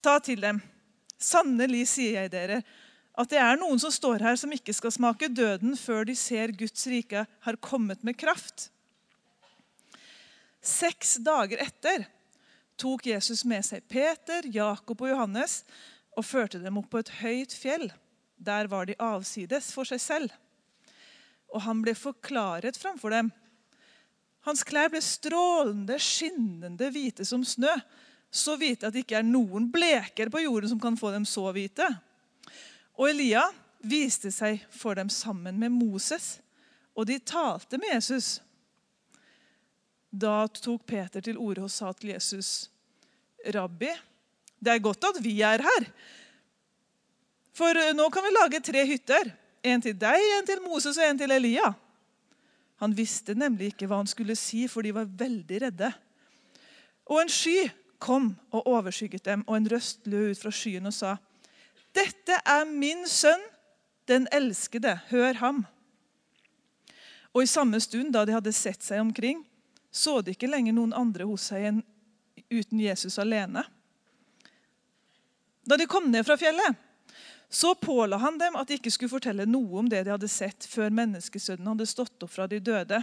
sa til dem, sannelig sier jeg dere, at det er noen som står her som ikke skal smake døden før de ser Guds rike har kommet med kraft. Seks dager etter tok Jesus med seg Peter, Jakob og Johannes og førte dem opp på et høyt fjell. Der var de avsides for seg selv. Og han ble forklaret framfor dem. Hans klær ble strålende, skinnende hvite som snø. Så hvite at det ikke er noen bleker på jorden som kan få dem så hvite. Og Elia viste seg for dem sammen med Moses, og de talte med Jesus. Da tok Peter til orde og sa til Jesus, 'Rabbi, det er godt at vi er her.' For nå kan vi lage tre hytter. En til deg, en til Moses og en til Elia. Han visste nemlig ikke hva han skulle si, for de var veldig redde. Og en sky kom og overskygget dem, og en røst lød ut fra skyen og sa:" Dette er min sønn, den elskede. Hør ham. Og i samme stund, da de hadde sett seg omkring, så de ikke lenger noen andre hos seg enn uten Jesus alene. Da de kom ned fra fjellet, så påla han dem at de ikke skulle fortelle noe om det de hadde sett, før menneskesønnen hadde stått opp fra de døde.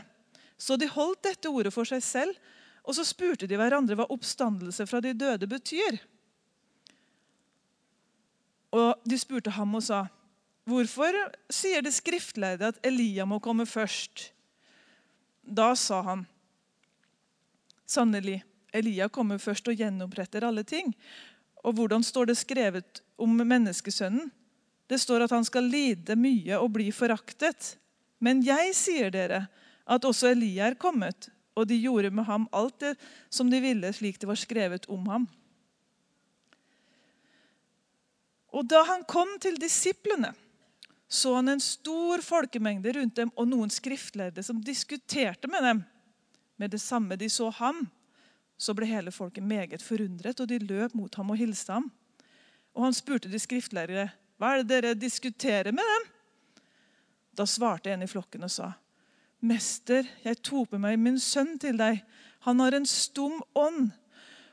Så de holdt dette ordet for seg selv, og så spurte de hverandre hva oppstandelse fra de døde betyr. Og De spurte ham og sa, 'Hvorfor sier det skriftlærde at Elia må komme først?' Da sa han, 'Sannelig, Elia kommer først og gjenoppretter alle ting.' Og hvordan står det skrevet om menneskesønnen? Det står at han skal lide mye og bli foraktet. Men jeg sier dere at også Elia er kommet, og de gjorde med ham alt det som de ville, slik det var skrevet om ham. Og Da han kom til disiplene, så han en stor folkemengde rundt dem og noen skriftlærde som diskuterte med dem. Med det samme de så ham, så ble hele folket meget forundret, og de løp mot ham og hilste ham. Og Han spurte de skriftlærere, 'Hva er det dere diskuterer med dem?' Da svarte en i flokken og sa, 'Mester, jeg toper meg min sønn til deg. Han har en stum ånd.'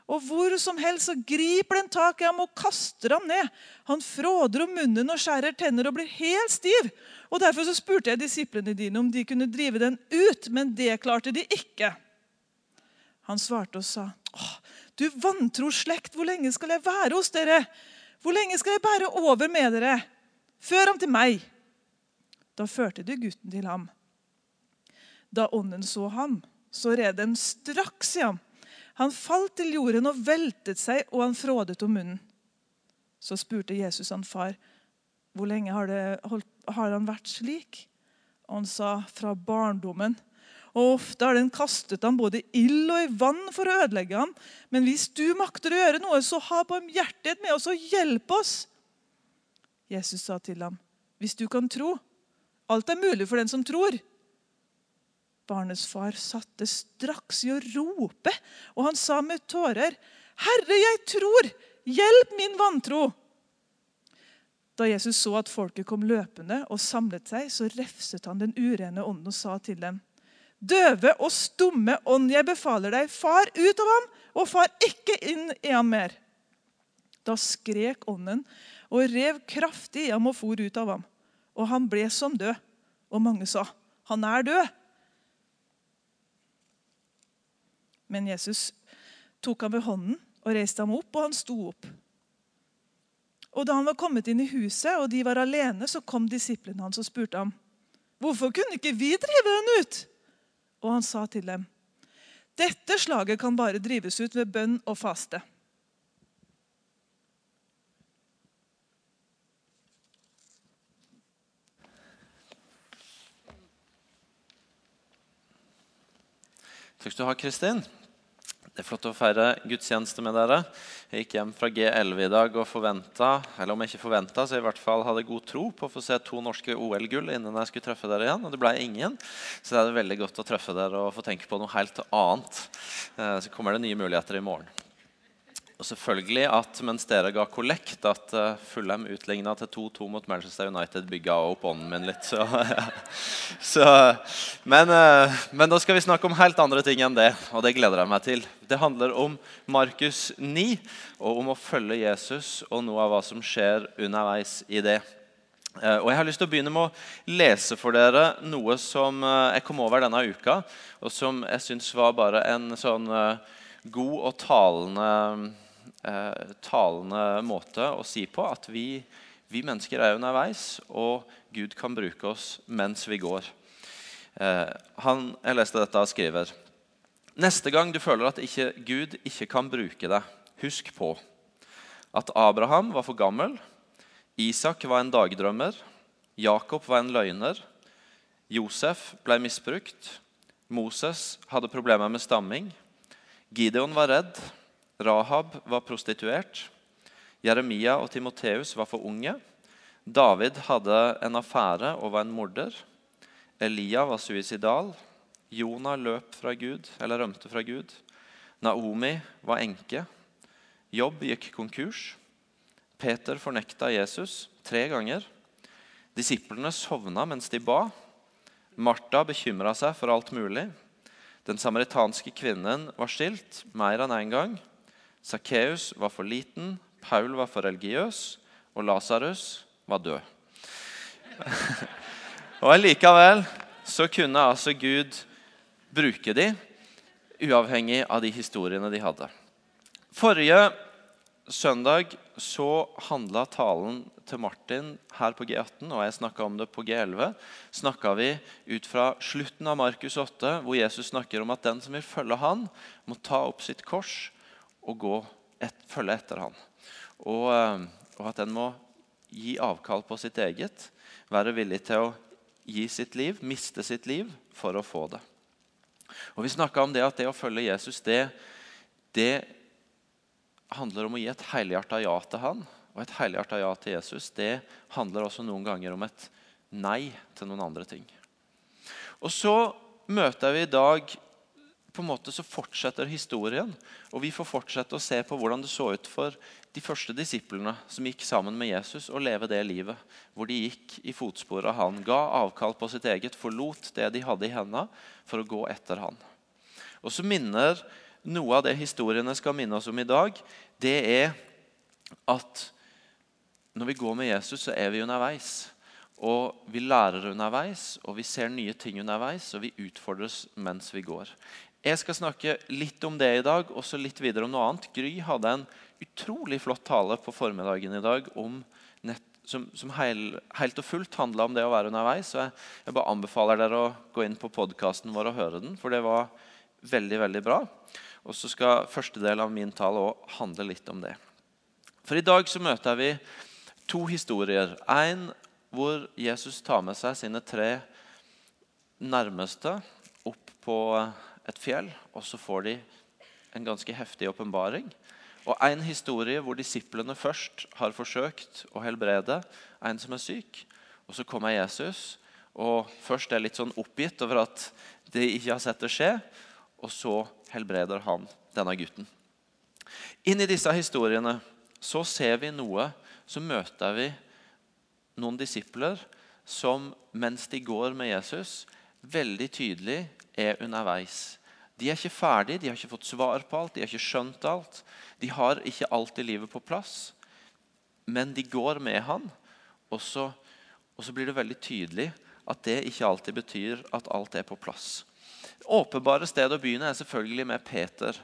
Og hvor som helst så griper den tak i ham og kaster ham ned. Han fråder om munnen og skjærer tenner og blir helt stiv. Og Derfor så spurte jeg disiplene dine om de kunne drive den ut, men det klarte de ikke. Han svarte og sa, Åh, 'Du vantro slekt, hvor lenge skal jeg være hos dere?' 'Hvor lenge skal jeg bære over med dere?' 'Før ham til meg.' Da førte de gutten til ham. Da ånden så ham, så red den straks i ham. Han falt til jorden og veltet seg, og han frådet om munnen. Så spurte Jesus han far, 'Hvor lenge har, det, har han vært slik?' Og han sa, 'Fra barndommen.' Og Ofte har den kastet ham både ild og i vann for å ødelegge ham. Men hvis du makter å gjøre noe, så ha barmhjertighet med oss og hjelp oss. Jesus sa til ham, 'Hvis du kan tro Alt er mulig for den som tror.' Barnets far satte straks i å rope, og han sa med tårer, 'Herre, jeg tror! Hjelp min vantro!' Da Jesus så at folket kom løpende og samlet seg, så refset han den urene ånden og sa til dem, 'Døve og stumme ånd, jeg befaler deg, far ut av ham, og far ikke inn i ham mer.' Da skrek ånden og rev kraftig i ham og for ut av ham. Og han ble som død. Og mange sa, 'Han er død.' Men Jesus tok ham ved hånden og reiste ham opp, og han sto opp. Og Da han var kommet inn i huset, og de var alene, så kom disiplene hans og spurte ham, 'Hvorfor kunne ikke vi drive den ut?' Og han sa til dem, 'Dette slaget kan bare drives ut ved bønn og faste.' Takk skal du ha, Kristin. Det er flott å feire gudstjeneste med dere. Jeg gikk hjem fra G11 i dag og forventa, eller om jeg ikke forventa, så i hvert fall hadde god tro på å få se to norske OL-gull innen jeg skulle treffe dere igjen. Og det ble ingen. Så det er veldig godt å treffe dere og få tenke på noe helt annet. Eh, så kommer det nye muligheter i morgen. Og selvfølgelig at mens dere ga kollekt, at uh, Fulham utligna til 2-2 mot Manchester United, bygga opp ånden min litt. Så, så, men, uh, men da skal vi snakke om helt andre ting enn det, og det gleder jeg meg til. Det handler om Markus 9 og om å følge Jesus og noe av hva som skjer underveis i det. Uh, og Jeg har lyst til å begynne med å lese for dere noe som jeg kom over denne uka, og som jeg syns var bare en sånn god og talende eh, talende måte å si på at vi, vi, mennesker er underveis, og Gud kan bruke oss mens vi går. Eh, han, jeg leste dette og skriver Neste gang du føler at ikke, Gud ikke kan bruke deg, husk på at Abraham var for gammel, Isak var en dagdrømmer, Jakob var en løgner, Josef ble misbrukt, Moses hadde problemer med stamming, Gideon var redd, Rahab var prostituert. Jeremia og Timoteus var for unge. David hadde en affære og var en morder. Elia var suicidal. Jonah løp fra Gud, eller rømte fra Gud. Naomi var enke. Jobb gikk konkurs. Peter fornekta Jesus tre ganger. Disiplene sovna mens de ba. Martha bekymra seg for alt mulig. Den samaritanske kvinnen var stilt mer enn én en gang. Sakkeus var for liten, Paul var for religiøs, og Lasarus var død. og Likevel så kunne altså Gud bruke dem, uavhengig av de historiene de hadde. Forrige søndag så handla talen til Martin her på G18, og jeg snakka om det på G11, snakka vi ut fra slutten av Markus 8, hvor Jesus snakker om at den som vil følge han, må ta opp sitt kors å gå et, følge etter han. Og, eh, og, at en må gi avkall på sitt eget, være villig til å gi sitt liv, miste sitt liv, for å få det. Og Vi snakka om det at det å følge Jesus det, det handler om å gi et helhjerta ja til han. Og et helhjerta ja til Jesus det handler også noen ganger om et nei til noen andre ting. Og så møter vi i dag på en måte så fortsetter historien. Og vi får fortsette å se på hvordan det så ut for de første disiplene som gikk sammen med Jesus og leve det livet. Hvor de gikk i fotsporet han, ga avkall på sitt eget, forlot det de hadde i hendene, for å gå etter han. Og så minner Noe av det historiene skal minne oss om i dag, det er at når vi går med Jesus, så er vi underveis. Og vi lærer underveis, og vi ser nye ting underveis, og vi utfordres mens vi går. Jeg skal snakke litt om det i dag, og så litt videre om noe annet. Gry hadde en utrolig flott tale på formiddagen i dag nett, som, som heil, helt og fullt handla om det å være underveis. Så jeg, jeg, bare anbefaler dere å gå inn på podkasten vår og høre den, for det var veldig, veldig bra. Og så skal første del av min tale også handle litt om det. For i dag så møter vi to historier. En hvor Jesus tar med seg sine tre nærmeste opp på et fjell, og så får de en ganske heftig åpenbaring. Og en historie hvor disiplene først har forsøkt å helbrede en som er syk. Og så kommer Jesus og først er litt sånn oppgitt over at de ikke har sett det skje. Og så helbreder han denne gutten. Inn i disse historiene så ser vi noe Så møter vi noen disipler som mens de går med Jesus, veldig tydelig er underveis. De er ikke ferdige, de har ikke fått svar på alt, de har ikke skjønt alt. De har ikke alt i livet på plass, men de går med han. Og så, og så blir det veldig tydelig at det ikke alltid betyr at alt er på plass. Åpenbare stedet å begynne er selvfølgelig med Peter,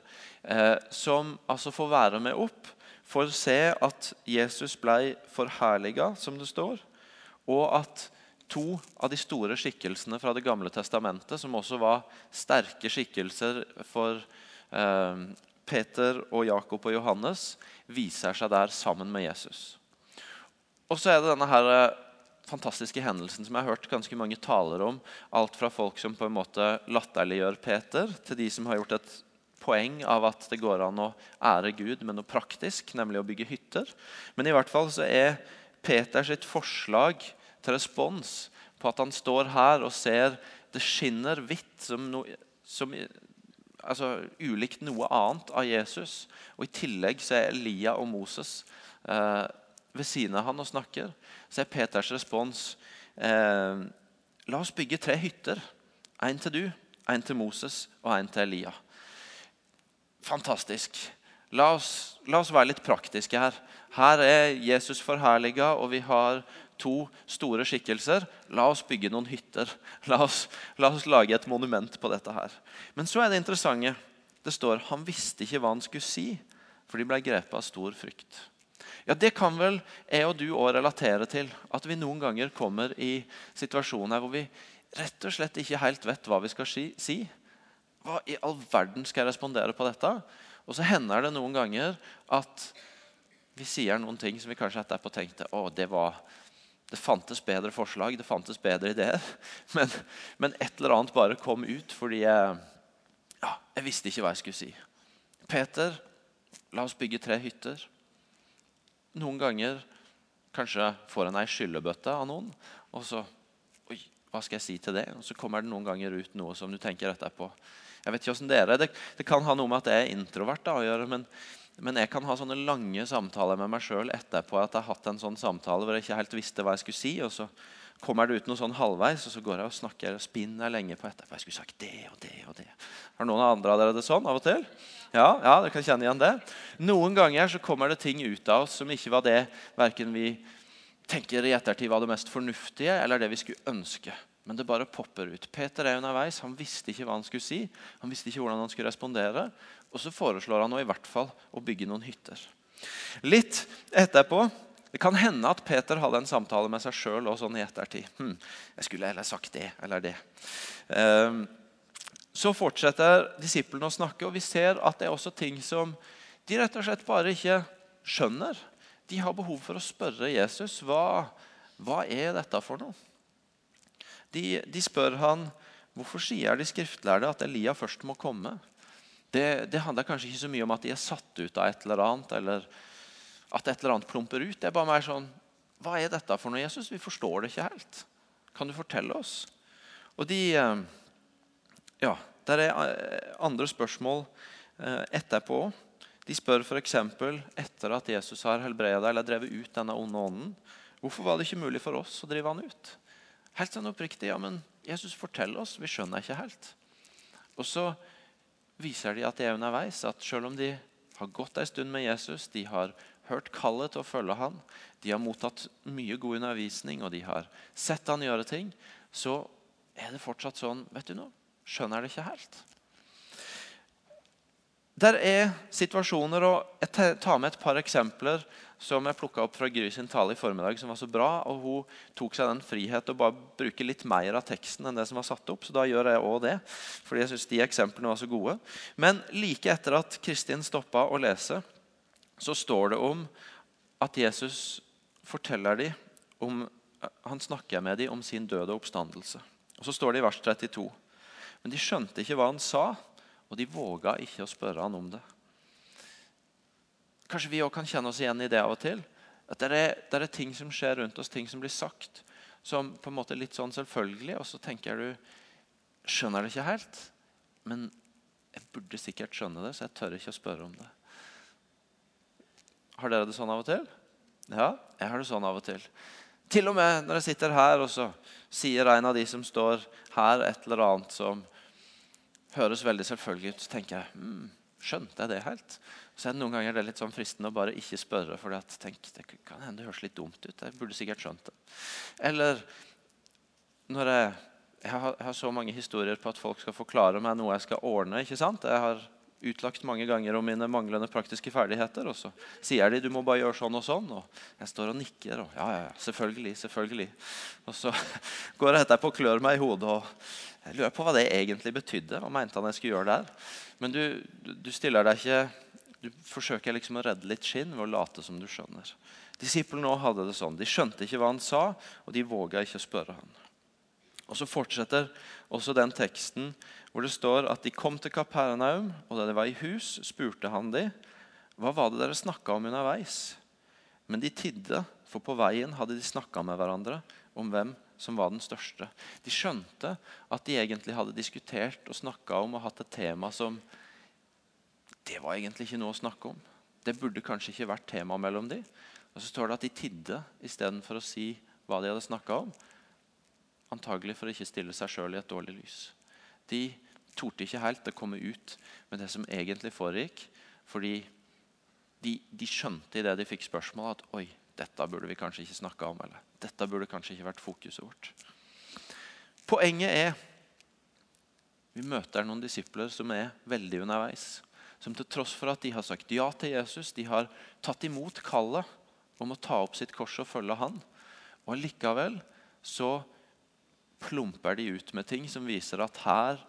eh, som altså får være med opp for å se at Jesus ble forherliga, som det står, og at to av de store skikkelsene fra Det gamle testamentet, som også var sterke skikkelser for eh, Peter og Jakob og Johannes, viser seg der sammen med Jesus. Og så er det denne her eh, fantastiske hendelsen som jeg har hørt ganske mange taler om. Alt fra folk som på en måte latterliggjør Peter, til de som har gjort et poeng av at det går an å ære Gud med noe praktisk, nemlig å bygge hytter. Men i hvert fall så er Peters forslag til respons på at han står her og ser det skinner hvitt som, no, som altså, ulikt noe annet av Jesus. Og I tillegg så er Elia og Moses eh, ved siden av han og snakker. Så er Peters respons eh, La oss bygge tre hytter. En til du, en til Moses og en til Elia. Fantastisk. La oss, la oss være litt praktiske her. Her er Jesus forherliga, og vi har to store skikkelser. La oss bygge noen hytter. La oss, la oss lage et monument på dette her. Men så er det interessante. Det står han visste ikke hva han skulle si, for de ble grepet av stor frykt. Ja, Det kan vel jeg og du òg relatere til. At vi noen ganger kommer i situasjoner hvor vi rett og slett ikke helt vet hva vi skal si. Hva i all verden skal jeg respondere på dette? Og så hender det noen ganger at vi sier noen ting som vi kanskje etterpå tenkte å, det var det fantes bedre forslag, det fantes bedre ideer. Men, men et eller annet bare kom ut fordi jeg, ja, jeg visste ikke hva jeg skulle si. Peter, la oss bygge tre hytter. Noen ganger kanskje får en ei skyllebøtte av noen. Og så Oi, hva skal jeg si til det? Og så kommer det noen ganger ut noe som du tenker etterpå. Jeg vet ikke hvordan Det er. Det, det kan ha noe med at jeg er introvert da, å gjøre. men men jeg kan ha sånne lange samtaler med meg sjøl etterpå at jeg har hatt en sånn samtale hvor jeg ikke helt visste hva jeg skulle si. og så kommer det ut noe sånn halvveis, og så går jeg og snakker og spinner lenge på etterpå. Jeg skulle sagt det og det og det. Har noen av andre av dere det sånn av og til? Ja, ja, dere kan kjenne igjen det. Noen ganger så kommer det ting ut av oss som ikke var det verken vi tenker i ettertid var det mest fornuftige, eller det vi skulle ønske. Men det bare popper ut. Peter er underveis. Han visste ikke hva han skulle si. Han visste ikke hvordan han skulle respondere. Og så foreslår han nå i hvert fall å bygge noen hytter. Litt etterpå det kan hende at Peter hadde en samtale med seg sjøl sånn i ettertid. Hm, jeg skulle heller sagt det eller det. Um, så fortsetter disiplene å snakke, og vi ser at det er også ting som de rett og slett bare ikke skjønner. De har behov for å spørre Jesus hva, hva er dette for noe. De, de, spør han hvorfor sier de skriftlærde at Elia først må komme. Det, det, handler kanskje ikke så mye om at de er satt ut av et eller annet, eller at et eller annet plumper ut. Det er bare mer sånn Hva er dette for noe, Jesus? Vi forstår det ikke helt. Kan du fortelle oss? Og de eh, Ja, der er eh, andre spørsmål eh, etterpå. De spør f.eks. etter at Jesus har helbreda eller drevet ut denne onde ånden. Hvorfor var det ikke mulig for oss å drive han ut? Helt sånn oppriktig. Ja, men Jesus, fortell oss. Vi skjønner ikke helt. Og så viser de at de er underveis. At selv om de har gått en stund med Jesus, de har hørt kallet til å følge han, de har mottatt mye god undervisning og de har sett han gjøre ting, så er det fortsatt sånn Vet du noe? Skjønner det ikke helt. Der er situasjoner, og Jeg tar med et par eksempler som jeg plukka opp fra Gry sin tale i formiddag, som var så bra. og Hun tok seg den frihet å bare bruke litt mer av teksten enn det som var satt opp. Så da gjør jeg også det, fordi jeg synes de eksemplene var så gode. Men like etter at Kristin stoppa å lese, så står det om at Jesus forteller dem om, Han snakker med dem om sin døde oppstandelse. Og Så står det i vers 32. Men de skjønte ikke hva han sa, og de våga ikke å spørre han om det. Kanskje vi også kan kjenne oss igjen i det av og til. At det er, det er, ting som skjer rundt oss, ting som blir sagt, som på en måte er litt sånn selvfølgelig. Og så tenker du Skjønner det ikke helt. Men jeg burde sikkert skjønne det, så jeg tør ikke å spørre om det. Har dere det sånn av og til? Ja, jeg har det sånn av og til. Til og med når jeg sitter her, og så sier en av de som står her, et eller annet som høres veldig selvfølgelig ut, så tenker jeg mm, Skjønte jeg det helt? Så er det noen ganger det er litt sånn fristende å bare ikke spørre. For tenk, det kan hende det høres litt dumt ut. Jeg burde sikkert skjønt det. Eller når jeg, jeg, har, jeg har så mange historier på at folk skal forklare meg noe jeg skal ordne. ikke sant? Jeg har utlagt mange ganger om mine manglende praktiske ferdigheter. Og så sier de du må bare gjøre sånn og sånn. Og jeg står og nikker. og ja, ja, selvfølgelig, selvfølgelig. Og så går jeg etterpå og klør meg i hodet. og Jeg lurer på hva det egentlig betydde. Hva mente han jeg skulle gjøre der? Men du, du stiller deg ikke du forsøker liksom å redde litt skinn ved å late som du skjønner. Disiplene også hadde det sånn. De skjønte ikke hva han sa, og de våga ikke å spørre han. Og Så fortsetter også den teksten hvor det står at de kom til Kapernaum, og da de var i hus, spurte han de, hva var det dere snakka om underveis. Men de tidde, for på veien hadde de snakka med hverandre om hvem som var den største. De skjønte at de egentlig hadde diskutert og snakka om og hatt et tema som Det var egentlig ikke noe å snakke om. Det burde kanskje ikke vært tema mellom de. Og så står det at de tidde istedenfor å si hva de hadde snakka om. Antagelig for å ikke stille seg sjøl i et dårlig lys. De torde ikke helt å komme ut med det som egentlig foregikk, fordi de, de skjønte i det de fikk spørsmål, at oi, dette burde vi kanskje ikke snakke om. eller dette burde kanskje ikke vært fokuset vårt. Poenget er vi møter noen disipler som er veldig underveis. Som til tross for at de har sagt ja til Jesus, de har tatt imot kallet om å ta opp sitt kors og følge han. Og Likevel så plumper de ut med ting som viser at her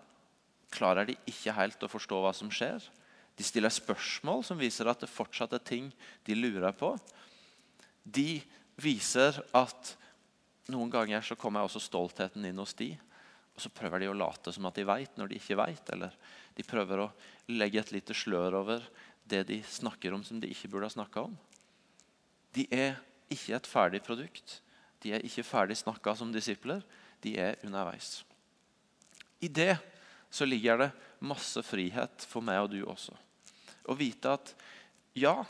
klarer de ikke helt å forstå hva som skjer. De stiller spørsmål som viser at det fortsatt er ting de lurer på. De viser at noen ganger så kommer også stoltheten inn hos de. Og så prøver de å late som at de veit når de ikke veit. Eller de prøver å legge et lite slør over det de snakker om som de ikke burde ha snakka om. De er ikke et ferdig produkt. De er ikke ferdig snakka som disipler. De er underveis. I det så ligger det masse frihet for meg og du også. Å vite at ja,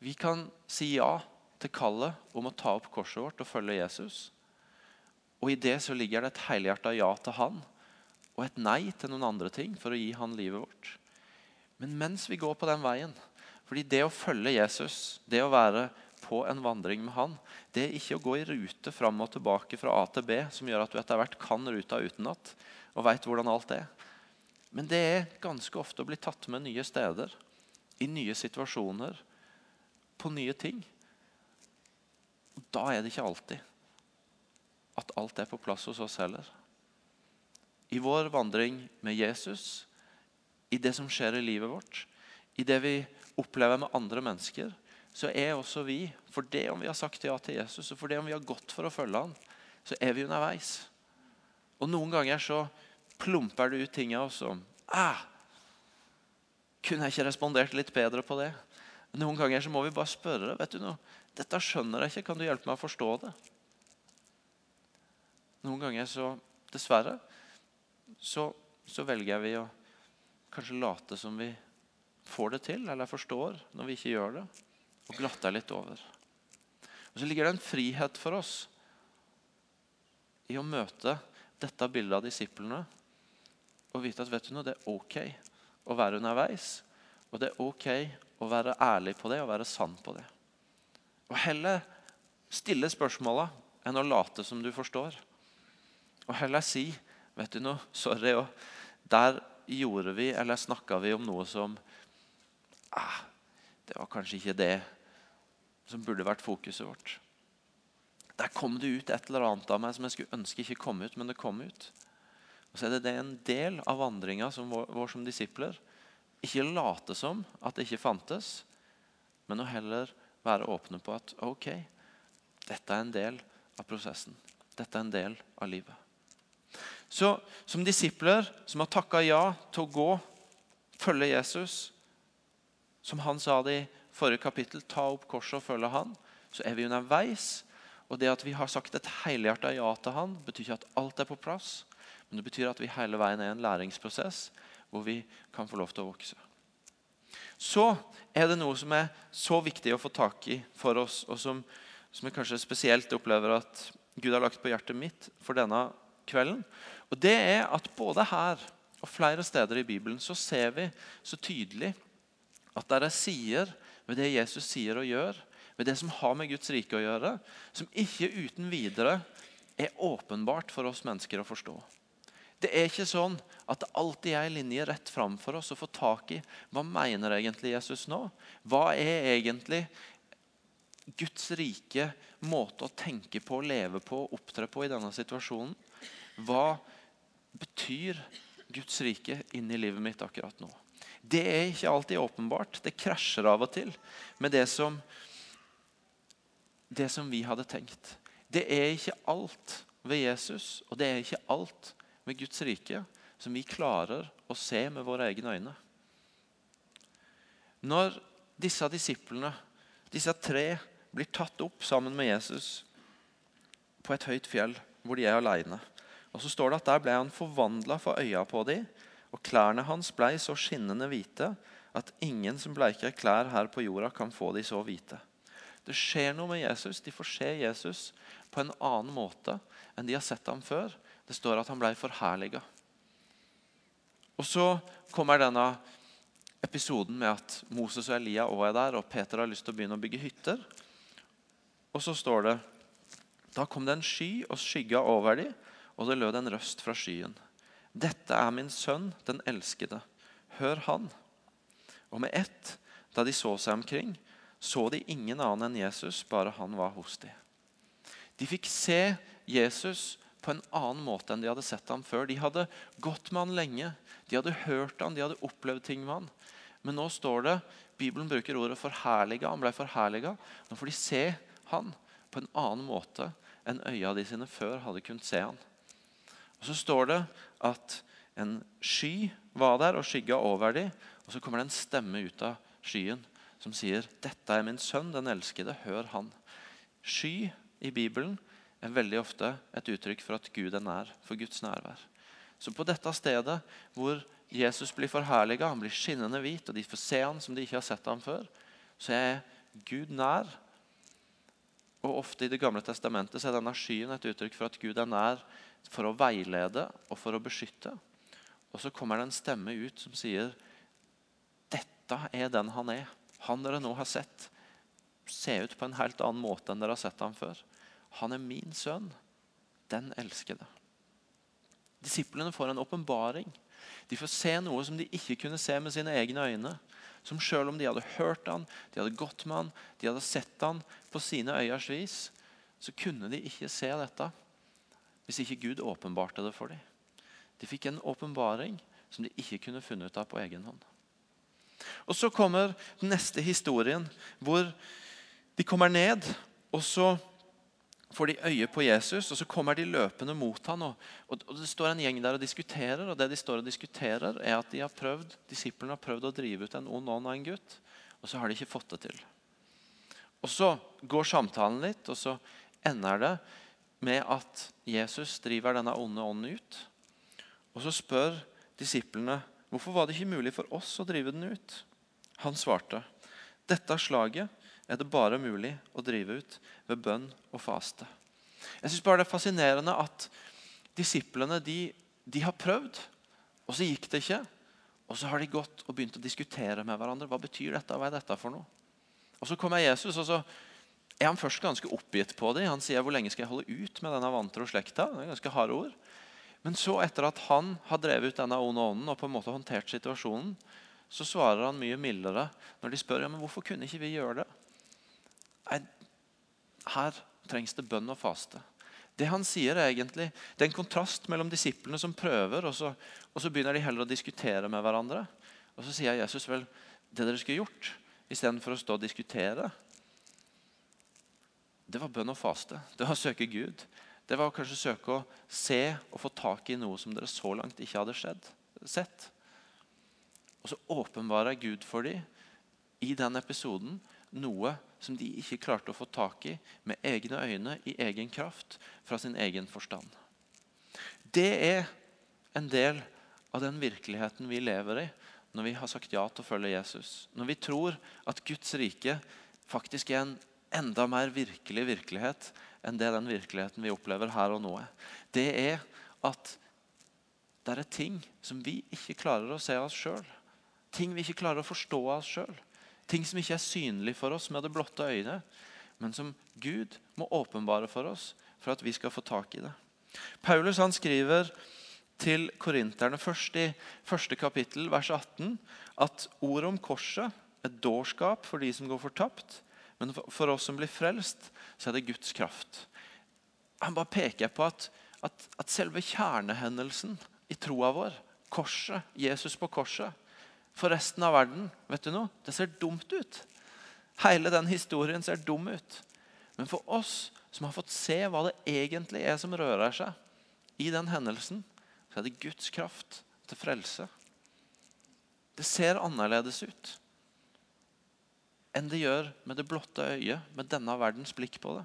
vi kan si ja til kallet om å ta opp korset vårt og følge Jesus. Og I det så ligger det et helhjerta ja til han og et nei til noen andre ting for å gi han livet vårt. Men mens vi går på den veien fordi det å følge Jesus, det å være på en vandring med han, det er ikke å gå i rute fram og tilbake fra A til B, som gjør at du etter hvert kan ruta utenat og veit hvordan alt er. Men det er ganske ofte å bli tatt med nye steder, i nye situasjoner, på nye ting. Da er det ikke alltid at alt er på plass hos oss heller. I vår vandring med Jesus, i det som skjer i livet vårt, i det vi opplever med andre mennesker, så er også vi, for det om vi har sagt ja til Jesus, og for det om vi har gått for å følge han, så er vi underveis. Og noen ganger så plumper det ut ting av oss som ah, Kunne jeg ikke respondert litt bedre på det? Noen ganger så må vi bare spørre. vet du noe, dette skjønner jeg ikke. Kan du hjelpe meg å forstå det? Noen ganger så, dessverre, så, så velger vi å kanskje late som vi får det til, eller forstår, når vi ikke gjør det, og glatter litt over. Og Så ligger det en frihet for oss i å møte dette bildet av disiplene og vite at vet du noe, det er ok å være underveis. Og det er ok å være ærlig på det og være sann på det. Og heller stille spørsmåla enn å late som du forstår. Og heller si vet du noe, sorry, og der gjorde vi eller snakka vi om noe som ah, Det var kanskje ikke det som burde vært fokuset vårt. Der kom det ut et eller annet av meg som jeg skulle ønske ikke kom ut, men det kom ut. Og så er det, det en del av vandringa vår, vår som disipler. Ikke late som at det ikke fantes, men å heller være åpne på at ok, dette er en del av prosessen. Dette er en del av livet. Så som disipler som har takka ja til å gå, følge Jesus, som han sa det i forrige kapittel, ta opp korset og følge han, så er vi underveis. Og det at vi har sagt et helhjerta ja til han, betyr ikke at alt er på plass. Men det betyr at vi hele veien er en læringsprosess hvor vi kan få lov til å vokse. Så er det noe som er så viktig å få tak i for oss, og som, som jeg kanskje spesielt opplever at Gud har lagt på hjertet mitt for denne kvelden. Og det er at både her og flere steder i Bibelen så ser vi så tydelig at det er sider ved det Jesus sier og gjør, ved det som har med Guds rike å gjøre, som ikke uten videre er åpenbart for oss mennesker å forstå. Det er ikke sånn at det alltid er en linje rett fram for oss å få tak i hva mener egentlig Jesus nå. Hva er egentlig Guds rike måte å tenke på, leve på og opptre på i denne situasjonen? Hva betyr Guds rike inn i livet mitt akkurat nå? Det er ikke alltid åpenbart. Det krasjer av og til med det som, det som vi hadde tenkt. Det er ikke alt ved Jesus, og det er ikke alt ved Guds rike som vi klarer å se med våre egne øyne. Når disse disiplene, disse tre, blir tatt opp sammen med Jesus på et høyt fjell hvor de er alene. Og så står det at Der ble han forvandla for øya på dem, og klærne hans ble så skinnende hvite at ingen som bleiker klær her på jorda, kan få de så hvite. Det skjer noe med Jesus. De får se Jesus på en annen måte enn de har sett ham før. Det står at han ble forherliga. Og så kommer denne episoden med at Moses og Elia også er der, og Peter har lyst til å begynne å bygge hytter. Og så står det Da kom det en sky og skygga over dem, og det lød en røst fra skyen. Dette er min sønn, den elskede. Hør han. Og med ett, da de så seg omkring, så de ingen annen enn Jesus, bare han var hos dem. De fikk se Jesus på en annen måte enn de hadde sett ham før. De hadde gått med han lenge, de hadde hørt han, de hadde opplevd ting med han. Men nå står det Bibelen bruker ordet 'forherliga'. Han ble forherliga. Nå får de se han på en annen måte enn øya de sine før hadde kunnet se han. Og Så står det at en sky var der og skygga over dem. Og så kommer det en stemme ut av skyen som sier, 'Dette er min sønn, den elskede. Hør han.' Sky i Bibelen er veldig ofte et uttrykk for at Gud er nær, for Guds nærvær. Så på dette stedet hvor Jesus blir forherliga, han blir skinnende hvit, og de får se han som de ikke har sett ham før, så er Gud nær. Og Ofte i Det gamle testamentet er denne skyen et uttrykk for at Gud er nær for å veilede og for å beskytte. Og så kommer det en stemme ut som sier dette er den han er. Han dere nå har sett, ser ut på en helt annen måte enn dere har sett ham før. Han er min sønn, den elskede. Disiplene får en åpenbaring de får se noe som de ikke kunne se med sine egne øyne. Som selv om de hadde hørt han, de hadde gått med han, de hadde sett han på sine øyers vis, så kunne de ikke se dette hvis ikke Gud åpenbarte det for dem. De fikk en åpenbaring som de ikke kunne funnet ut av på egen hånd. Og Så kommer neste historien, hvor de kommer ned. og så får de øye på Jesus, og så kommer de løpende mot ham. Og, og, Det står en gjeng der og diskuterer, og det de står og diskuterer er at de har prøvd, disiplene har prøvd å drive ut en ond ånd av en gutt, og så har de ikke fått det til. Og Så går samtalen litt, og så ender det med at Jesus driver denne onde ånden ut. Og Så spør disiplene hvorfor var det ikke mulig for oss å drive den ut. Han svarte dette slaget er det bare mulig å drive ut ved bønn og faste. Jeg synes bare Det er fascinerende at disiplene de, de har prøvd, og så gikk det ikke. Og så har de gått og begynt å diskutere med hverandre. Hva betyr dette? Hva er dette for noe? Og Så kommer Jesus, og så er han først ganske oppgitt på det. Han sier hvor lenge skal jeg holde ut med denne vantro slekta? Det er ganske harde ord. Men så, etter at han har drevet ut denne onde ånden og på en måte håndtert situasjonen, så svarer han mye mildere når de spør ja, men hvorfor kunne ikke vi gjøre det. Her trengs det bønn og faste. Det han sier er egentlig, det er en kontrast mellom disiplene som prøver, og så, og så begynner de heller å diskutere med hverandre. Og Så sier Jesus vel det dere skulle gjort, istedenfor å stå og diskutere. Det var bønn og faste. Det var å søke Gud. Det var å kanskje søke å se og få tak i noe som dere så langt ikke hadde skjedd, sett. Og så åpenbarer Gud for dem i den episoden noe som de ikke klarte å få tak i med egne øyne, i egen kraft, fra sin egen forstand. Det er en del av den virkeligheten vi lever i når vi har sagt ja til å følge Jesus. Når vi tror at Guds rike faktisk er en enda mer virkelig virkelighet enn det den virkeligheten vi opplever her og nå er. Det er at det er ting som vi ikke klarer å se av oss sjøl. Ting vi ikke klarer å forstå av oss sjøl. Ting som ikke er synlig for oss med det blotte øyne, men som Gud må åpenbare for oss for at vi skal få tak i det. Paulus han skriver til korinterne først i første kapittel, vers 18, at ordet om korset er dårskap for de som går fortapt, men for oss som blir frelst, så er det Guds kraft. Han bare peker på at, at, at selve kjernehendelsen i troa vår, korset, Jesus på korset, for resten av verden. Vet du noe? Det ser dumt ut. Hele den historien ser dum ut. Men for oss som har fått se hva det egentlig er som rører seg i den hendelsen, så er det Guds kraft til frelse. Det ser annerledes ut enn det gjør med det blotte øyet, med denne verdens blikk på det.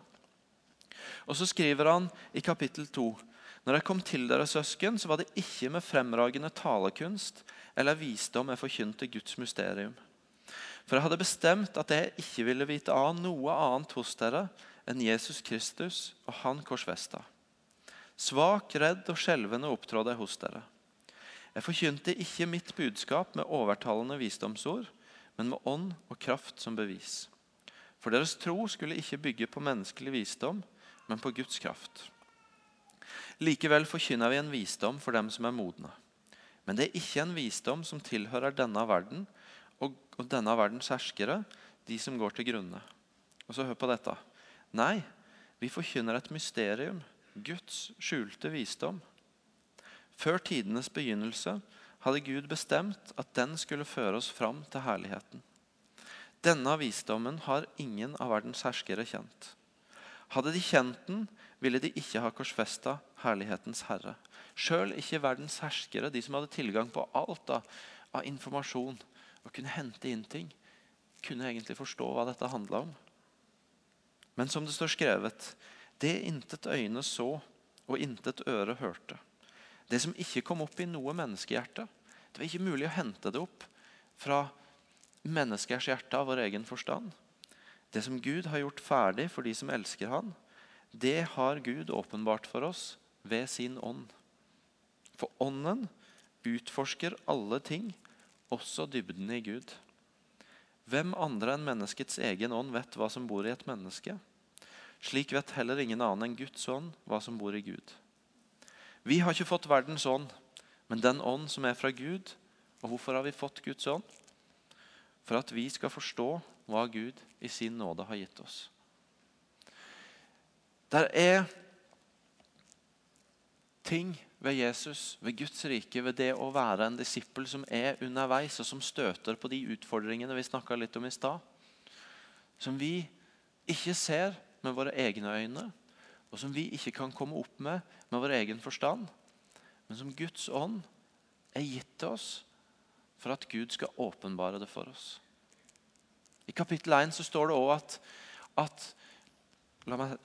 Og så skriver han i kapittel 2.: Når jeg kom til dere, søsken, så var det ikke med fremragende talekunst eller visdom jeg forkynte Guds mysterium. For jeg hadde bestemt at jeg ikke ville vite av noe annet hos dere enn Jesus Kristus og Han korsfesta. Svak, redd og skjelvende opptrådte jeg hos dere. Jeg forkynte ikke mitt budskap med overtalende visdomsord, men med ånd og kraft som bevis. For deres tro skulle ikke bygge på menneskelig visdom, men på Guds kraft. Likevel forkynner vi en visdom for dem som er modne. Men det er ikke en visdom som tilhører denne verden og, denne verdens herskere, de som går til grunne. Og så Hør på dette. Nei, vi forkynner et mysterium, Guds skjulte visdom. Før tidenes begynnelse hadde Gud bestemt at den skulle føre oss fram til herligheten. Denne visdommen har ingen av verdens herskere kjent. Hadde de kjent den, ville de ikke ha korsfesta herlighetens herre. Sjøl ikke verdens herskere, de som hadde tilgang på alt av, av informasjon og kunne hente inn ting, kunne egentlig forstå hva dette handla om. Men som det står skrevet, det intet øyne så og intet øre hørte. Det som ikke kom opp i noe menneskehjerte. Det var ikke mulig å hente det opp fra menneskers hjerte av vår egen forstand. Det som Gud har gjort ferdig for de som elsker Han, det har Gud åpenbart for oss ved sin ånd. For ånden utforsker alle ting, også dybden i Gud. Hvem andre enn menneskets egen ånd vet hva som bor i et menneske? Slik vet heller ingen annen enn Guds ånd hva som bor i Gud. Vi har ikke fått verdens ånd, men den ånd som er fra Gud. Og hvorfor har vi fått Guds ånd? For at vi skal forstå hva Gud i sin nåde har gitt oss. Der er ting ved Jesus, ved Guds rike, ved det å være en disippel som er underveis, og som støter på de utfordringene vi snakka litt om i stad. Som vi ikke ser med våre egne øyne, og som vi ikke kan komme opp med med vår egen forstand, men som Guds ånd er gitt til oss for at Gud skal åpenbare det for oss. I kapittel 1 så står det òg at, at la meg,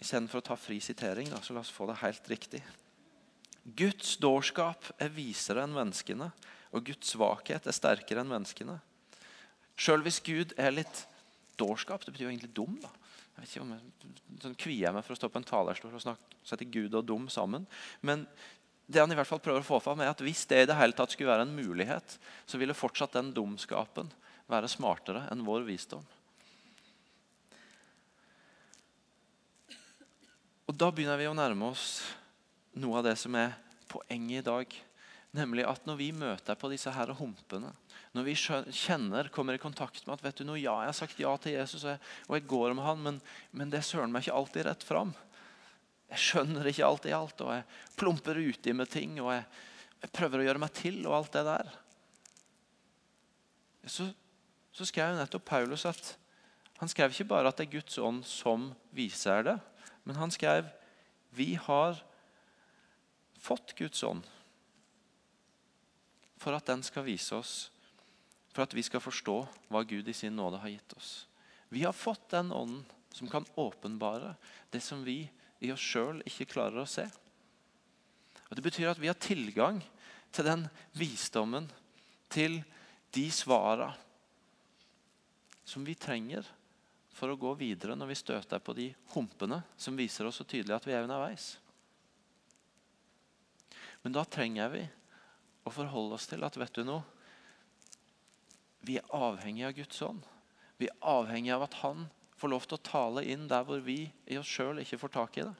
Istedenfor å ta fri sitering, da, så la oss få det helt riktig. Guds dårskap er visere enn menneskene, og Guds svakhet er sterkere enn menneskene. Sjøl hvis Gud er litt dårskap, det betyr jo egentlig dum. da. Jeg vet ikke om jeg, sånn kvier jeg meg for å stå på en talerstol og snakke, sette Gud og dum sammen. Men det han i hvert fall prøver å få fram er at hvis det i det hele tatt skulle være en mulighet, så ville fortsatt den dumskapen være smartere enn vår visdom. Og Da begynner vi å nærme oss noe av det som er poenget i dag. Nemlig at når vi møter på disse her humpene, når vi kjenner, kommer i kontakt med at vet du noe, ja, jeg har sagt ja til Jesus og jeg, går med han, men, men det søren meg ikke alltid rett fram. Jeg skjønner ikke alltid alt, og jeg plumper uti med ting. og jeg, jeg, prøver å gjøre meg til og alt det der. Så, så skrev nettopp Paulus at han skrev ikke bare at det er Guds ånd som viser det, men han skrev vi har fått Guds ånd for at den skal vise oss, for at vi skal forstå hva Gud i sin nåde har gitt oss. Vi har fått den ånden som kan åpenbare det som vi i oss sjøl ikke klarer å se. Og Det betyr at vi har tilgang til den visdommen, til de svara som vi trenger for å gå videre når vi støter på de humpene som viser oss så tydelig at vi er underveis. Men da trenger vi å forholde oss til at vet du noe, vi er avhengig av Guds ånd. Vi er avhengig av at Han får lov til å tale inn der hvor vi i oss sjøl ikke får tak i det.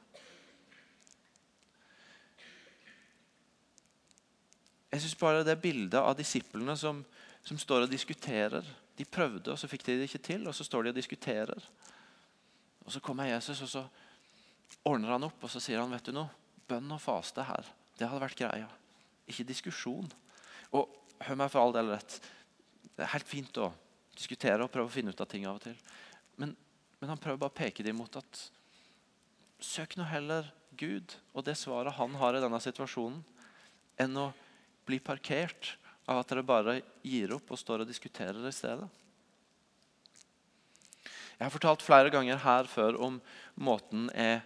Jeg synes bare det bildet av disiplene som, som står og diskuterer De prøvde, og så fikk de det ikke til, og så står de og diskuterer. Og Så kommer Jesus, og så ordner han opp og så sier han, vet du noe, bønn og faste her. Det hadde vært greia. Ikke diskusjon. Og hør meg for all del rett. Det er helt fint å diskutere og prøve å finne ut av ting av og til. Men, men han prøver bare å peke dem mot at søk nå heller Gud og det svaret han har i denne situasjonen, enn å bli parkert av at dere bare gir opp og står og diskuterer i stedet. Jeg har fortalt flere ganger her før om måten jeg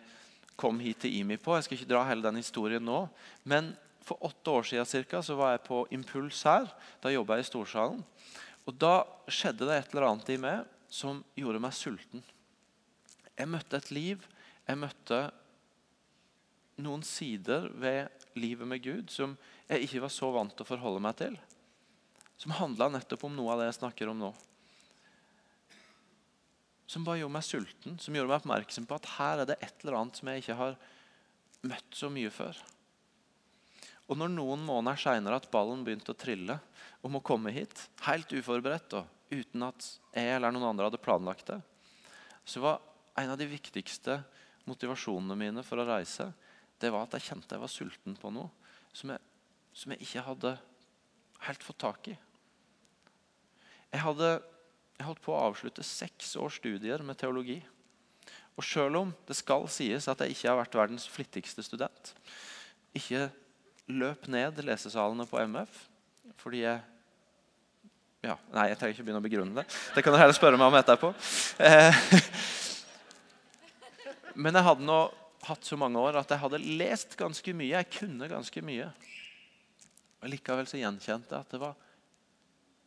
kom hit til IMI på. Jeg skal ikke dra hele den historien nå. Men for åtte år siden cirka, så var jeg på Impuls her. Da jobba jeg i Storsalen. Og Da skjedde det et eller annet i meg som gjorde meg sulten. Jeg møtte et liv. Jeg møtte noen sider ved livet med Gud som jeg ikke var så vant til å forholde meg til. Som handla nettopp om noe av det jeg snakker om nå. Som bare gjorde meg sulten, som gjorde meg oppmerksom på at her er det et eller annet som jeg ikke har møtt så mye før. Og når noen måneder seinere at ballen begynte å trille om å komme hit, helt uforberedt og uten at jeg eller noen andre hadde planlagt det, så var en av de viktigste motivasjonene mine for å reise det var at jeg kjente jeg var sulten på noe som jeg, som jeg ikke hadde helt fått tak i. Jeg hadde jeg holdt på å avslutte seks års studier med teologi. Og selv om det skal sies at jeg ikke har vært verdens flittigste student, ikke løp ned lesesalene på MF fordi jeg ja, Nei, jeg trenger ikke begynne å begrunne det. Det kan du heller spørre meg om etterpå. Eh, men jeg hadde nå hatt så mange år at jeg hadde lest ganske mye. Jeg kunne ganske mye. Og Likevel så gjenkjente jeg at det var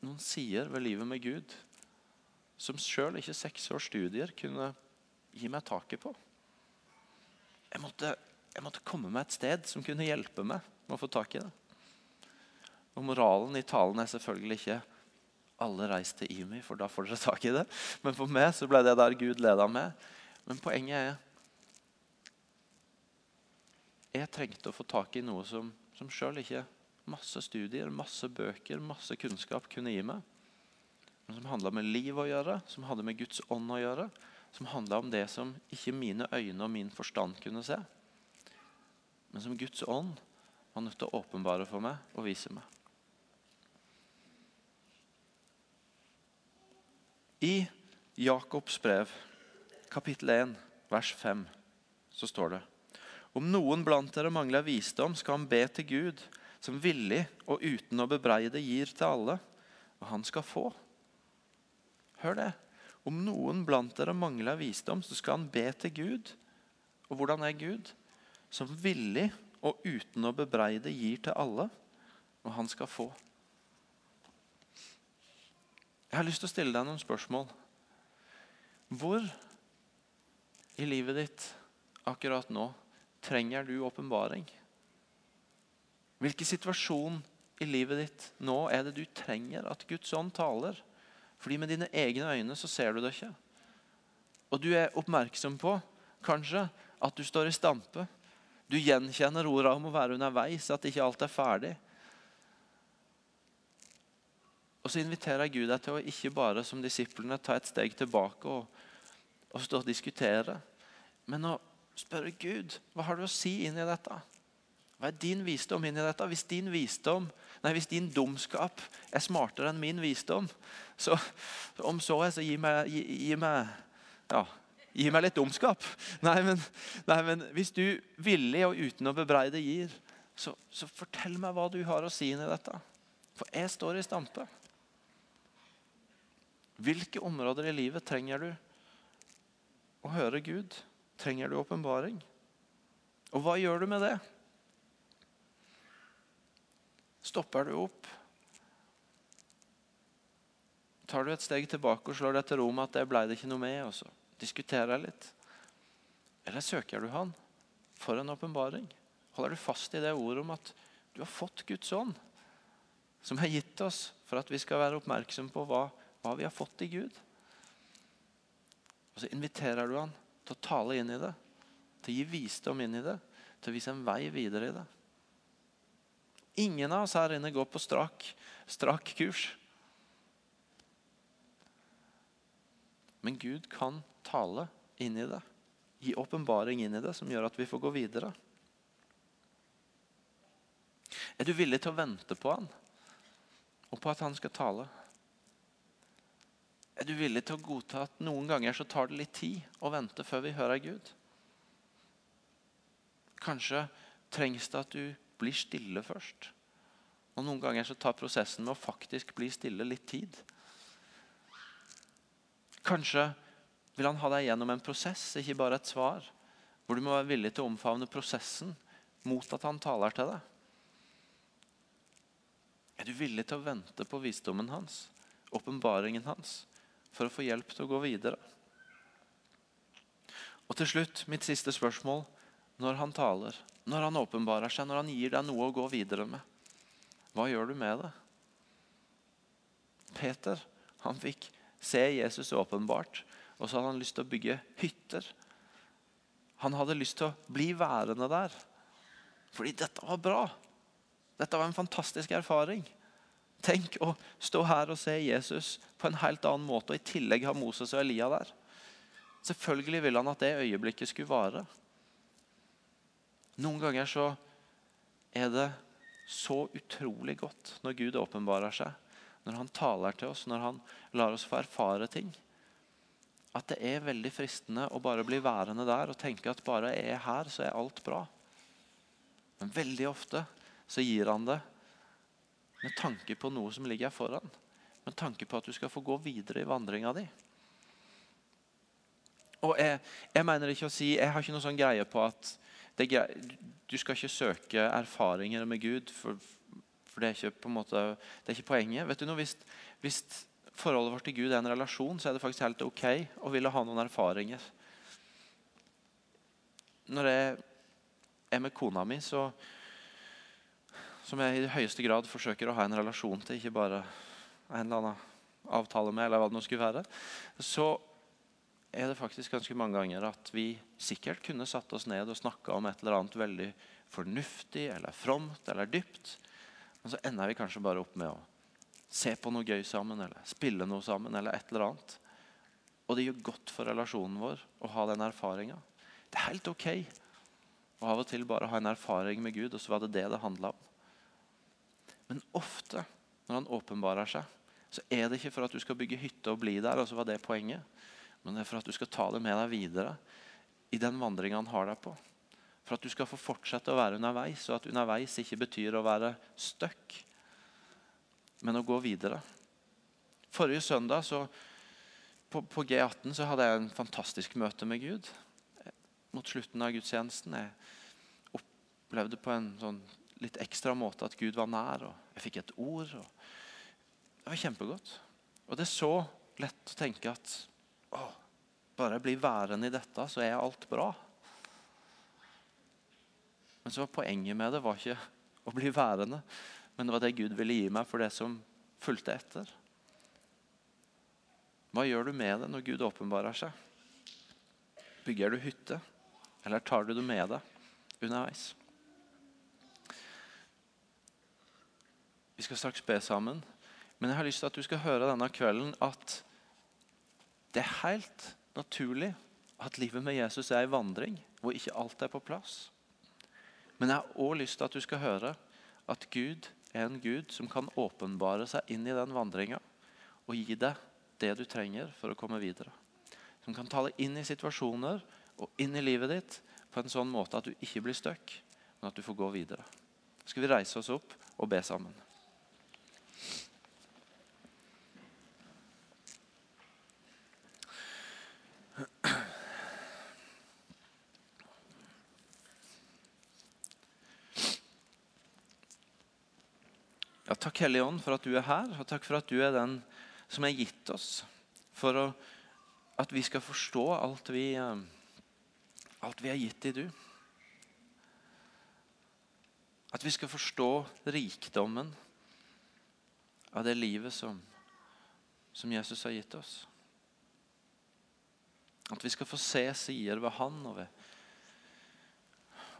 noen sider ved livet med Gud som sjøl ikke seks års studier kunne gi meg taket på. Jeg måtte, jeg måtte komme meg et sted som kunne hjelpe meg med å få tak i det. Og Moralen i talen er selvfølgelig ikke alle reis til IMI, for da får dere tak i det. Men for meg så ble det der Gud leda meg. Men poenget er jeg trengte å få tak i noe som, som sjøl ikke masse studier, masse bøker, masse kunnskap kunne gi meg men som handla med liv å gjøre, som hadde med Guds ånd å gjøre. Som handla om det som ikke mine øyne og min forstand kunne se. Men som Guds ånd var nødt til å åpenbare for meg og vise meg. I Jakobs brev, kapittel 1, vers 5, så står det Om noen blant dere mangler visdom, skal han be til Gud, som villig og uten å bebreide gir til alle, og han skal få. Hør det. Om noen blant dere mangler visdom, så skal han be til Gud. Og hvordan er Gud? Som villig og uten å bebreide gir til alle, og han skal få. Jeg har lyst til å stille deg noen spørsmål. Hvor i livet ditt akkurat nå trenger du åpenbaring? Hvilken situasjon i livet ditt nå er det du trenger at Guds ånd taler? Fordi med dine egne øyne så ser du det ikke. Og du er oppmerksom på kanskje at du står i stampe. Du gjenkjenner orda om å være underveis, at ikke alt er ferdig. Og så inviterer Gud deg til å ikke bare som disiplene ta et steg tilbake og, og stå og diskutere, men å spørre Gud hva har du å si inn i dette. Hva er din visdom inn i dette? Hvis din visdom, nei, hvis din dumskap er smartere enn min visdom, så om så er, så gi meg, gi, gi meg, ja, gi meg litt dumskap. Nei men, nei, men, hvis du villig og uten å bebreide gir, så, så fortell meg hva du har å si inn i dette. For jeg står i stampe. Hvilke områder i livet trenger du å høre Gud? Trenger du åpenbaring? Og hva gjør du med det? Stopper du opp? Tar du et steg tilbake og slår deg til ro med at det ble det ikke noe med? Også. diskuterer litt? Eller søker du Han for en åpenbaring? Holder du fast i det ordet om at du har fått Guds ånd, som har gitt oss for at vi skal være oppmerksom på hva, hva vi har fått i Gud? Og Så inviterer du Han til å tale inn i det, til å gi visdom inn i det, til å vise en vei videre i det. Ingen av oss her inne går på strak, strak kurs. Men Gud kan tale inn i det. Gi åpenbaring inn i det som gjør at vi får gå videre. Er du villig til å vente på han og på at han skal tale? Er du villig til å godta at noen ganger så tar det litt tid å vente før vi hører Gud? Kanskje trengs det at du blir stille først. Og Noen ganger så tar prosessen med å faktisk bli stille litt tid. Kanskje vil han ha deg gjennom en prosess, ikke bare et svar. Hvor du må være villig til å omfavne prosessen mot at han taler til deg. Er du villig til å vente på visdommen hans, åpenbaringen hans, for å få hjelp til å gå videre? Og til slutt, mitt siste spørsmål. Når han taler, når han åpenbarer seg, når han gir deg noe å gå videre med, hva gjør du med det? Peter han fikk se Jesus åpenbart, og så hadde han lyst til å bygge hytter. Han hadde lyst til å bli værende der, fordi dette var bra. Dette var en fantastisk erfaring. Tenk å stå her og se Jesus på en helt annen måte, og i tillegg ha Moses og Elia der. Selvfølgelig ville han at det øyeblikket skulle vare. Noen ganger så er det så utrolig godt når Gud åpenbarer seg, når han taler til oss, når han lar oss få erfare ting, at det er veldig fristende å bare bli værende der og tenke at bare jeg er her, så er alt bra. Men veldig ofte så gir han det med tanke på noe som ligger foran. Med tanke på at du skal få gå videre i vandringa di. Og jeg, jeg, mener ikke å si, jeg har ikke noe sånn greie på at du skal ikke søke erfaringer med Gud. For, for det, er ikke, måte, det er ikke poenget. Vet du noe, hvis, hvis, forholdet vårt til Gud er en relasjon, så er det faktisk helt ok å ville ha noen erfaringer. Når jeg er med kona mi, så, som jeg i høyeste grad forsøker å ha en relasjon til, ikke bare en eller annen avtale med, eller hva det nå skulle være, så er det faktisk ganske mange ganger at vi sikkert kunne satt oss ned og snakka om et eller annet veldig fornuftig eller fromt eller dypt. Men så ender vi kanskje bare opp med å se på noe gøy sammen eller spille noe sammen. eller et eller annet. Og det gjør godt for relasjonen vår å ha den erfaringa. Det er helt ok å av og til bare ha en erfaring med Gud, og så var det det det handla om. Men ofte når han åpenbarer seg, så er det ikke for at du skal bygge hytte og bli der. og så var det poenget men det er for at du skal ta det med deg videre i den vandringa han har deg på. For at du skal få fortsette å være underveis, og at underveis ikke betyr å være stuck, men å gå videre. Forrige søndag så, på, på, G18 så hadde jeg en fantastisk møte med Gud. Mot slutten av gudstjenesten. Jeg opplevde på en sånn litt ekstra måte at Gud var nær, og jeg fikk et ord. det var kjempegodt. Og det er så lett å tenke at å, bare blir værende i dette, så er alt bra. Men så var poenget med det var ikke å bli værende, men det var det Gud ville gi meg for det som fulgte etter. Hva gjør du med det når Gud åpenbarer seg? Bygger du hytte, eller tar du det med deg underveis? Vi skal straks be sammen, men jeg har lyst til at du skal høre denne kvelden at det er helt naturlig at livet med Jesus er en vandring hvor ikke alt er på plass. Men jeg har òg lyst til at du skal høre at Gud er en Gud som kan åpenbare seg inn i den vandringa og gi deg det du trenger for å komme videre. Som kan tale inn i situasjoner og inn i livet ditt på en sånn måte at du ikke blir stuck, men at du får gå videre. Så skal vi reise oss opp og be sammen. Takk, Hellige Ånd, for at du er her, og takk for at du er den som er gitt oss for å, at vi skal forstå alt vi, eh, alt vi er gitt i du. At vi skal forstå rikdommen av det livet som, som Jesus har gitt oss. At vi skal få se sider ved Han og ved,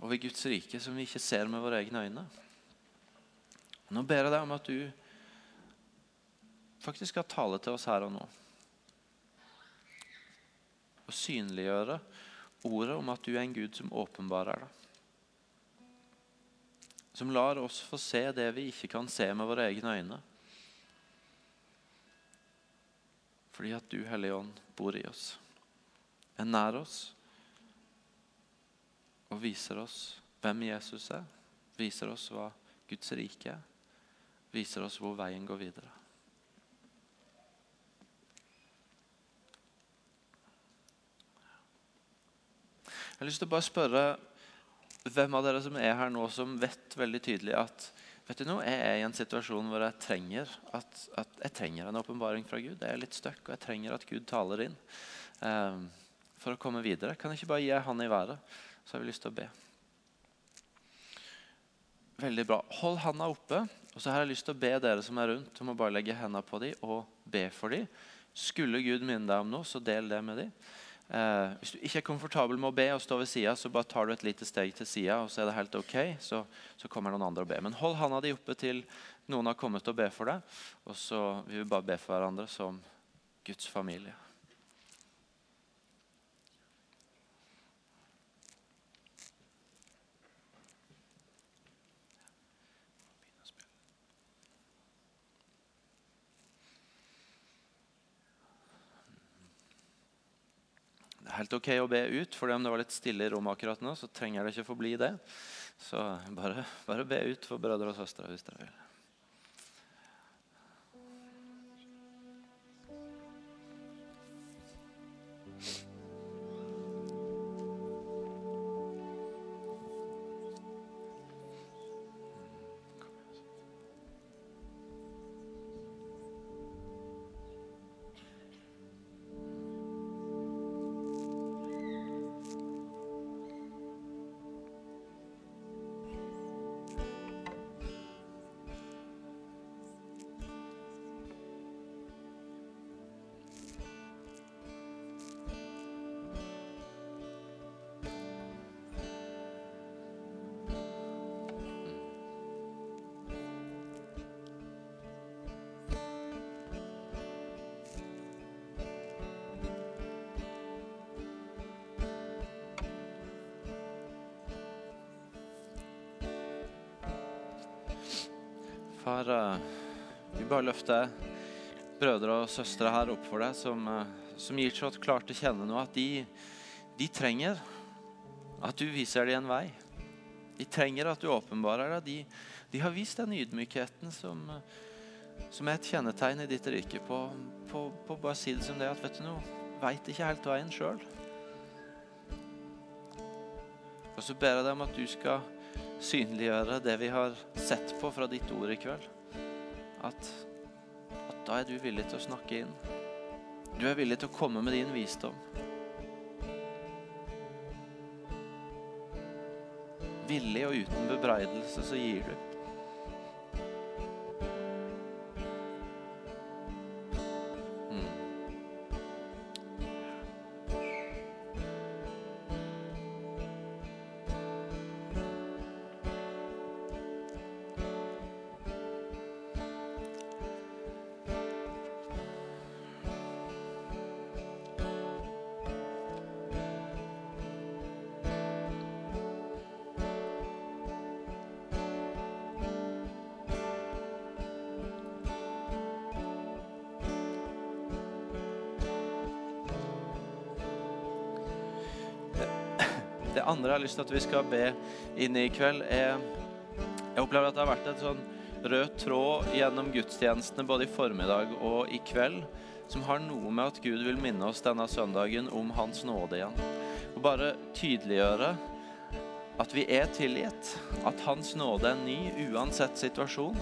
og ved Guds rike som vi ikke ser med våre egne øyne. Nå ber jeg deg om at du faktisk skal tale til oss her og nå. Og synliggjøre ordet om at du er en Gud som åpenbarer deg. Som lar oss få se det vi ikke kan se med våre egne øyne. Fordi at du, Hellige Ånd, bor i oss er nær oss og viser oss hvem Jesus er, viser oss hva Guds rike er, viser oss hvor veien går videre. Jeg har lyst til å bare spørre hvem av dere som er her nå, som vet veldig tydelig at vet du noe, jeg er i en situasjon hvor jeg trenger, at, at jeg trenger en åpenbaring fra Gud. Jeg er litt stuck, og jeg trenger at Gud taler inn um, for å komme videre. Kan jeg ikke bare gi han i været? Så har vi lyst til å be. Veldig bra. Hold handa oppe. Og så har jeg lyst til å be dere som er rundt, om å bare legge hendene på dem og be for dem. Skulle Gud minne deg om noe, så del det med dem. Eh, hvis du ikke er komfortabel med å be og stå ved sida, så bare tar du et lite steg til sida, og så er det helt ok. Så, så, kommer noen andre og be. Men hold handa di oppe til noen har kommet og be for deg. Og så vil vi bare be for hverandre som Guds familie. Helt ok å be ut. For om det var litt stille i rommet akkurat nå, så trenger det ikke forbli det. Så bare, bare be ut for brødre og søstre hvis dere vil. Bare løfte brødre og søstre her opp for deg som, eh, som gir så klart til kjenne nå at de, de, trenger at du viser dem en vei. De trenger at du åpenbarer deg. De, de har vist den ydmykheten som, som, er et kjennetegn i ditt rike på, på, på bare å si det som det at vet du noe, veit ikke helt veien sjøl. Og så ber jeg deg om at du skal synliggjøre det vi har sett på fra ditt ord i kveld. At, at, da er du villig til å snakke inn. Du er villig til å komme med din visdom. Villig og uten bebreidelse så gir du. Andre jeg har lyst til at vi skal be inn i kveld, er Jeg opplever at det har vært et sånn rød tråd gjennom gudstjenestene både i formiddag og i kveld som har noe med at Gud vil minne oss denne søndagen om Hans nåde igjen. Og bare tydeliggjøre at vi er tilgitt. At Hans nåde er ny uansett situasjon.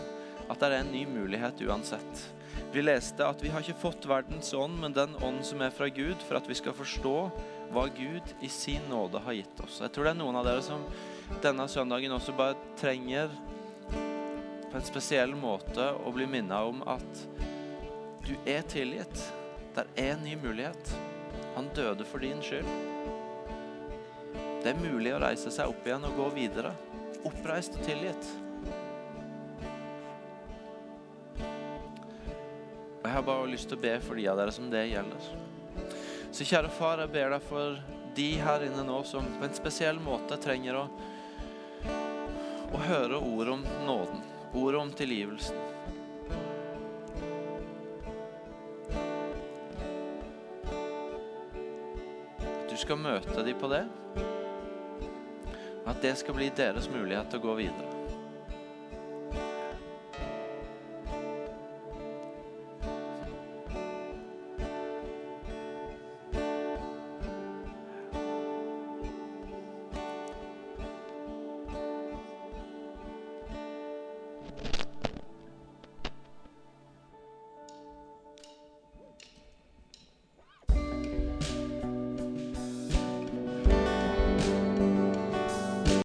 At det er en ny mulighet uansett. Vi leste at vi har ikke fått verdens ånd, men den ånd som er fra Gud, for at vi skal forstå hva Gud i sin nåde har gitt oss. Jeg tror det er noen av dere som denne søndagen også bare trenger på en spesiell måte å bli minnet om at du er tilgitt. Det er en ny mulighet. Han døde for din skyld. Det er mulig å reise seg opp igjen og gå videre. Oppreist og tilgitt. Jeg har bare lyst til å be for de av dere som det gjelder. Så kjære far, jeg ber deg for de her inne nå som på en spesiell måte trenger å, å høre ord om nåden, ord om tilgivelsen. At du skal møte dem på det. At det skal bli deres mulighet til å gå videre.